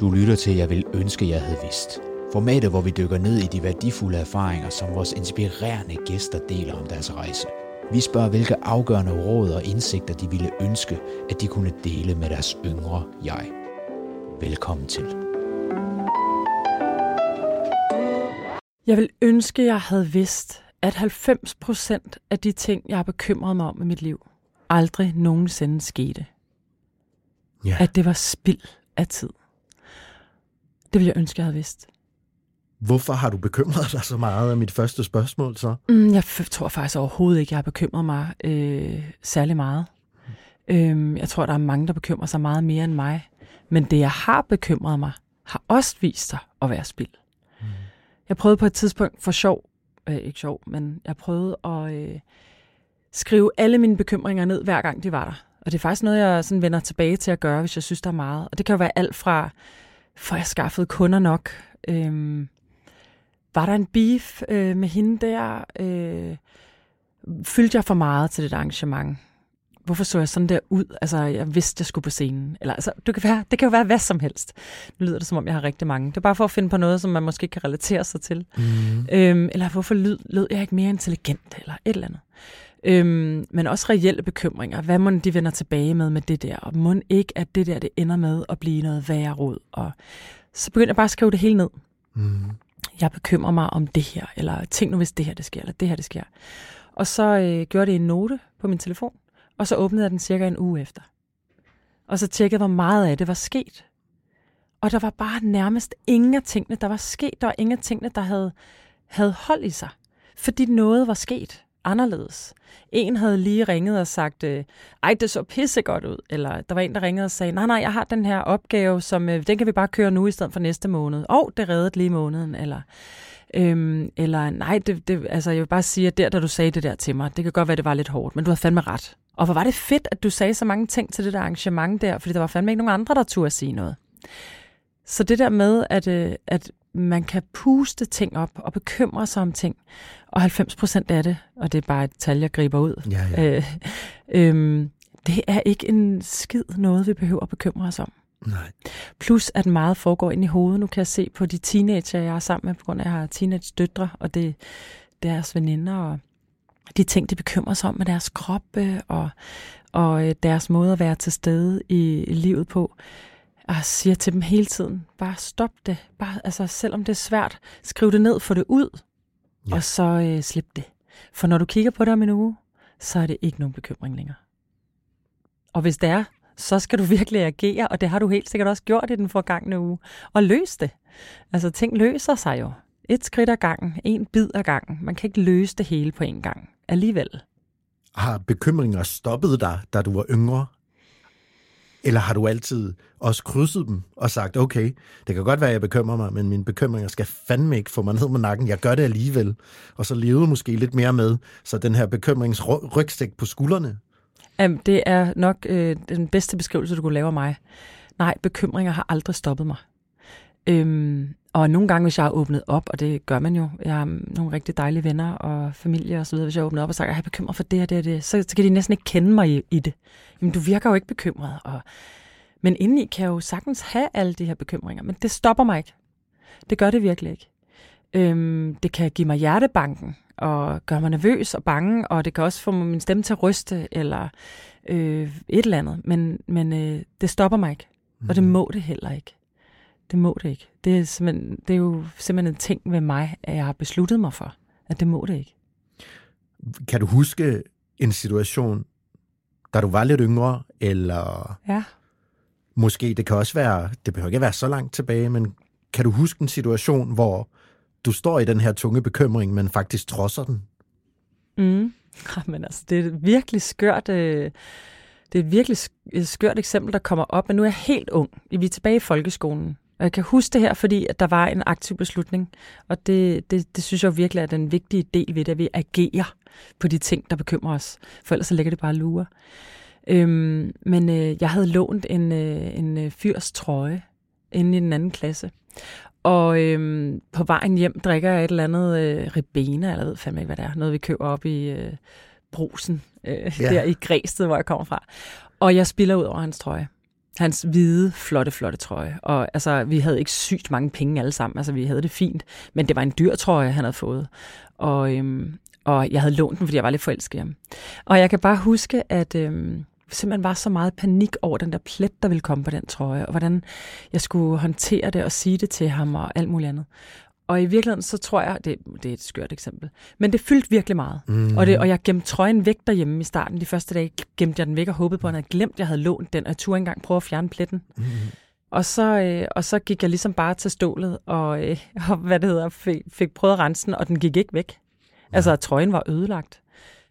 Du lytter til Jeg vil ønske, jeg havde vidst. Formatet, hvor vi dykker ned i de værdifulde erfaringer, som vores inspirerende gæster deler om deres rejse. Vi spørger, hvilke afgørende råd og indsigter de ville ønske, at de kunne dele med deres yngre jeg. Velkommen til. Jeg vil ønske, jeg havde vidst, at 90 procent af de ting, jeg har bekymret mig om i mit liv, aldrig nogensinde skete. Ja. At det var spild af tid. Det ville jeg ønske, jeg havde vidst. Hvorfor har du bekymret dig så meget af mit første spørgsmål så? Mm, jeg tror faktisk overhovedet ikke, jeg har bekymret mig øh, særlig meget. Øhm, jeg tror, der er mange, der bekymrer sig meget mere end mig. Men det, jeg har bekymret mig, har også vist sig at være spild. Mm. Jeg prøvede på et tidspunkt for sjov, øh, ikke sjov, men jeg prøvede at øh, skrive alle mine bekymringer ned, hver gang de var der. Og det er faktisk noget, jeg sådan vender tilbage til at gøre, hvis jeg synes, der er meget. Og det kan jo være alt fra, for jeg skaffede kunder nok. Øhm, var der en beef øh, med hende der? Øh, fyldte jeg for meget til det arrangement? Hvorfor så jeg sådan der ud? Altså, jeg vidste, jeg skulle på scenen. Eller, altså, det, kan være, det kan jo være hvad som helst. Nu lyder det, som om jeg har rigtig mange. Det er bare for at finde på noget, som man måske kan relatere sig til. Mm. Øhm, eller hvorfor lød, lød jeg ikke mere intelligent? Eller et eller andet. Øhm, men også reelle bekymringer. Hvad må de vender tilbage med med det der? Og må ikke, at det der det ender med at blive noget værre råd? Og så begyndte jeg bare at skrive det hele ned. Mm. Jeg bekymrer mig om det her, eller tænk nu, hvis det her det sker, eller det her det sker. Og så øh, gjorde det en note på min telefon, og så åbnede jeg den cirka en uge efter. Og så tjekkede, hvor meget af det var sket. Og der var bare nærmest ingen af tingene, der var sket. Der var ingen af tingene, der havde, havde hold i sig. Fordi noget var sket anderledes. En havde lige ringet og sagt, øh, ej, det så pissegodt ud. Eller der var en, der ringede og sagde, nej, nej, jeg har den her opgave, som øh, den kan vi bare køre nu i stedet for næste måned. Og oh, det reddede lige måneden. Eller, øhm, eller nej, det, det, altså, jeg vil bare sige, at der, da du sagde det der til mig, det kan godt være, det var lidt hårdt, men du havde fandme ret. Og hvor var det fedt, at du sagde så mange ting til det der arrangement der, fordi der var fandme ikke nogen andre, der turde sige noget. Så det der med, at, øh, at man kan puste ting op og bekymre sig om ting, og 90 procent af det, og det er bare et tal, jeg griber ud, Ja, ja. øh, øh, det er ikke en skid noget, vi behøver at bekymre os om. Nej. Plus at meget foregår ind i hovedet. Nu kan jeg se på de teenager, jeg er sammen med, på grund af, at jeg har teenage døtre, og det deres veninder, og de ting, de bekymrer sig om med deres krop, øh, og, og øh, deres måde at være til stede i livet på. Og siger til dem hele tiden, bare stop det. Bare, altså, selvom det er svært, skriv det ned, få det ud, ja. og så øh, slip det. For når du kigger på det om en uge, så er det ikke nogen bekymring længere. Og hvis det er, så skal du virkelig agere, og det har du helt sikkert også gjort i den forgangne uge, og løs det. Altså, ting løser sig jo. Et skridt ad gangen, en bid ad gangen. Man kan ikke løse det hele på en gang. Alligevel. Har bekymringer stoppet dig, da du var yngre? Eller har du altid også krydset dem og sagt, okay, det kan godt være, at jeg bekymrer mig, men mine bekymringer skal fandme ikke få mig ned med nakken. Jeg gør det alligevel. Og så levede måske lidt mere med, så den her bekymringsrygstik på skuldrene. Jamen, det er nok øh, den bedste beskrivelse, du kunne lave af mig. Nej, bekymringer har aldrig stoppet mig. Øhm, og nogle gange, hvis jeg har åbnet op, og det gør man jo, jeg har nogle rigtig dejlige venner og familie og så videre, hvis jeg åbner op og siger, at jeg er bekymret for det og det og det, så, så kan de næsten ikke kende mig i, i det. Jamen, du virker jo ikke bekymret. Og, men indeni kan jeg jo sagtens have alle de her bekymringer, men det stopper mig ikke. Det gør det virkelig ikke. Øhm, det kan give mig hjertebanken, og gøre mig nervøs og bange, og det kan også få min stemme til at ryste, eller øh, et eller andet. Men, men øh, det stopper mig ikke, og det må det heller ikke. Det må det ikke. Det er, simpelthen, det er jo simpelthen en ting ved mig, at jeg har besluttet mig for, at det må det ikke. Kan du huske en situation, da du var lidt yngre, eller Ja. måske, det kan også være, det behøver ikke være så langt tilbage, men kan du huske en situation, hvor du står i den her tunge bekymring, men faktisk trodser den? Mm. Men altså, det er et virkelig skørt, øh, det er et virkelig skørt eksempel, der kommer op. Men nu er jeg helt ung. Vi er tilbage i folkeskolen. Og jeg kan huske det her, fordi at der var en aktiv beslutning. Og det, det, det synes jeg virkelig er den vigtige del ved det, at vi agerer på de ting, der bekymrer os. For ellers så ligger det bare lurer. Øhm, men øh, jeg havde lånt en, øh, en øh, fyrs trøje inde i den anden klasse. Og øhm, på vejen hjem drikker jeg et eller andet øh, ribena, eller jeg ved fandme ikke, hvad det er. Noget, vi køber op i øh, brusen, øh, ja. der i Græsted, hvor jeg kommer fra. Og jeg spiller ud over hans trøje hans hvide, flotte, flotte trøje. Og altså, vi havde ikke sygt mange penge alle sammen. Altså, vi havde det fint. Men det var en dyr trøje, han havde fået. Og, øhm, og jeg havde lånt den, fordi jeg var lidt forelsket i ham. Og jeg kan bare huske, at øhm, simpelthen var så meget panik over den der plet, der ville komme på den trøje, og hvordan jeg skulle håndtere det og sige det til ham og alt muligt andet. Og i virkeligheden, så tror jeg, det, det er et skørt eksempel, men det fyldte virkelig meget. Mm. Og, det, og jeg gemte trøjen væk derhjemme i starten. De første dage gemte jeg den væk og håbede på, at han havde glemt, at jeg havde lånt den, og jeg turde engang prøve at fjerne pletten. Mm. Og så, øh, og så gik jeg ligesom bare til stålet, og, øh, og hvad det hedder, fik, fik prøvet at rense den, og den gik ikke væk. Altså, trøjen var ødelagt.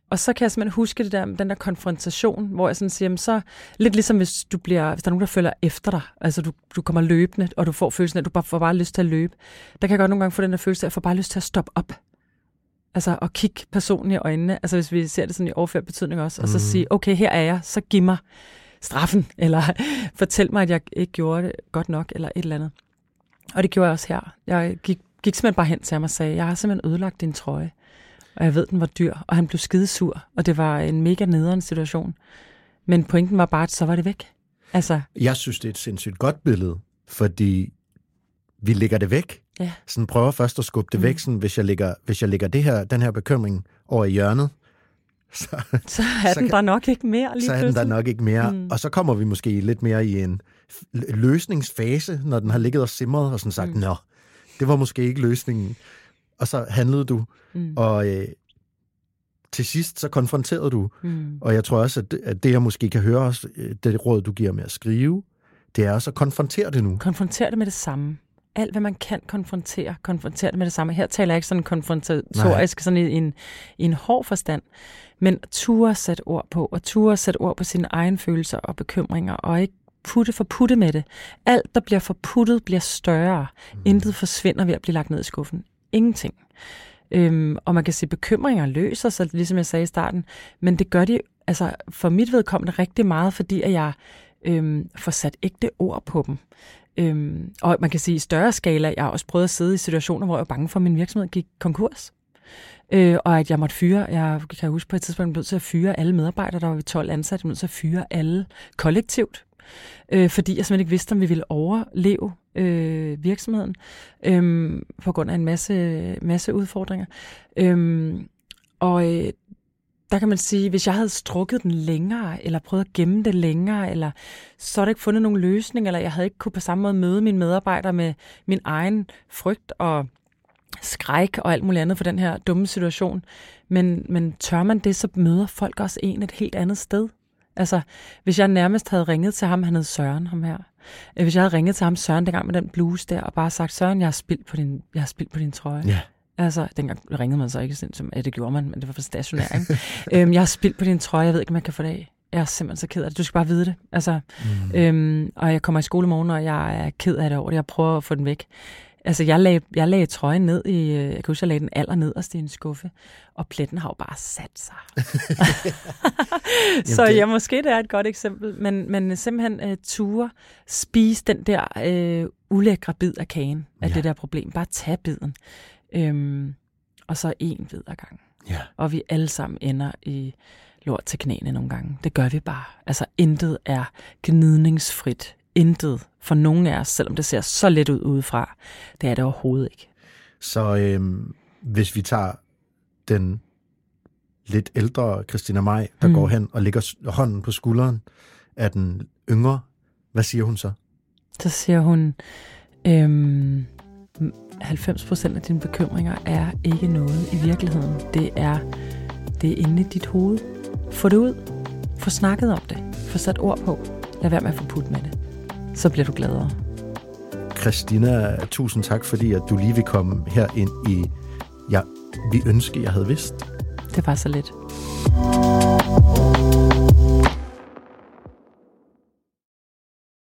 Og så kan jeg simpelthen huske det der, den der konfrontation, hvor jeg sådan siger, så lidt ligesom hvis du bliver, hvis der er nogen, der følger efter dig, altså du, du kommer løbende, og du får følelsen af, at du bare får bare lyst til at løbe. Der kan jeg godt nogle gange få den der følelse af, at jeg får bare lyst til at stoppe op. Altså at kigge personen i øjnene, altså hvis vi ser det sådan i overført betydning også, mm. og så sige, okay, her er jeg, så giv mig straffen, eller fortæl mig, at jeg ikke gjorde det godt nok, eller et eller andet. Og det gjorde jeg også her. Jeg gik, gik simpelthen bare hen til ham og sagde, jeg har simpelthen ødelagt din trøje og jeg ved, den var dyr, og han blev skidesur, og det var en mega nederen situation. Men pointen var bare, at så var det væk. Altså, jeg synes, det er et sindssygt godt billede, fordi vi lægger det væk. Ja. Sådan prøver først at skubbe det mm. væk, sådan, hvis, jeg lægger, hvis jeg lægger det her, den her bekymring over i hjørnet, så, så er den så, der nok ikke mere lige Så er den der nok ikke mere. Mm. Og så kommer vi måske lidt mere i en løsningsfase, når den har ligget og simret og sådan sagt, mm. nå, det var måske ikke løsningen og så handlede du, mm. og øh, til sidst så konfronterede du. Mm. Og jeg tror også, at det, at det jeg måske kan høre også, øh, det råd, du giver med at skrive, det er også at konfrontere det nu. Konfrontere det med det samme. Alt, hvad man kan konfrontere, konfrontere det med det samme. Her taler jeg ikke sådan konfrontatorisk, Nej. sådan i en, i en hård forstand, men ture sætte ord på, og ture sætte ord på sine egne følelser og bekymringer, og ikke putte for putte med det. Alt, der bliver forputtet, bliver større. Mm. Intet forsvinder ved at blive lagt ned i skuffen ingenting. Øhm, og man kan sige, at bekymringer løser sig, ligesom jeg sagde i starten, men det gør de altså for mit vedkommende rigtig meget, fordi at jeg øhm, får sat ægte ord på dem. Øhm, og man kan sige, i større skala, jeg har også prøvet at sidde i situationer, hvor jeg var bange for, at min virksomhed gik konkurs. Øh, og at jeg måtte fyre, jeg kan huske på et tidspunkt, jeg blev til at fyre alle medarbejdere, der var vi 12 ansatte, jeg blev til at fyre alle kollektivt, øh, fordi jeg simpelthen ikke vidste, om vi ville overleve øh, virksomheden, øh, på grund af en masse, masse udfordringer. Øh, og øh, der kan man sige, hvis jeg havde strukket den længere, eller prøvet at gemme det længere, eller så havde jeg ikke fundet nogen løsning, eller jeg havde ikke kunne på samme måde møde mine medarbejdere med min egen frygt og skræk og alt muligt andet for den her dumme situation. Men, men tør man det, så møder folk også en et helt andet sted. Altså, hvis jeg nærmest havde ringet til ham, han hed Søren, ham her. Øh, hvis jeg havde ringet til ham, Søren, dengang med den bluse der, og bare sagt, Søren, jeg har spildt på din, jeg har spildt på din trøje. Ja. Altså, dengang ringede man så ikke, som, ja, det gjorde man, men det var for stationær, ikke? øhm, jeg har spildt på din trøje, jeg ved ikke, om jeg kan få det af. Jeg er simpelthen så ked af det. Du skal bare vide det. Altså, mm. øhm, og jeg kommer i skole i morgen, og jeg er ked af det over det. Jeg prøver at få den væk. Altså, jeg lagde, jeg lagde trøjen ned i, øh, jeg kan huske, jeg lagde den aller nederst i en skuffe, og pletten har jo bare sat sig. så det... ja, måske det er et godt eksempel, men, men simpelthen uh, ture spise den der uh, ulækre bid af kagen af ja. det der problem. Bare tag biden. Øhm, og så en bid ad gang. Ja. Og vi alle sammen ender i lort til knæene nogle gange. Det gør vi bare. Altså, intet er gnidningsfrit intet for nogen af os, selvom det ser så let ud udefra. Det er det overhovedet ikke. Så øhm, hvis vi tager den lidt ældre Christina Maj, der mm. går hen og lægger hånden på skulderen af den yngre, hvad siger hun så? Så siger hun, øhm, 90 procent af dine bekymringer er ikke noget i virkeligheden. Det er, det er inde i dit hoved. Få det ud. Få snakket om det. Få sat ord på. Lad være med at få put med det så bliver du gladere. Christina, tusind tak, fordi at du lige vil komme her ind i, ja, vi ønsker, jeg havde vidst. Det var så lidt.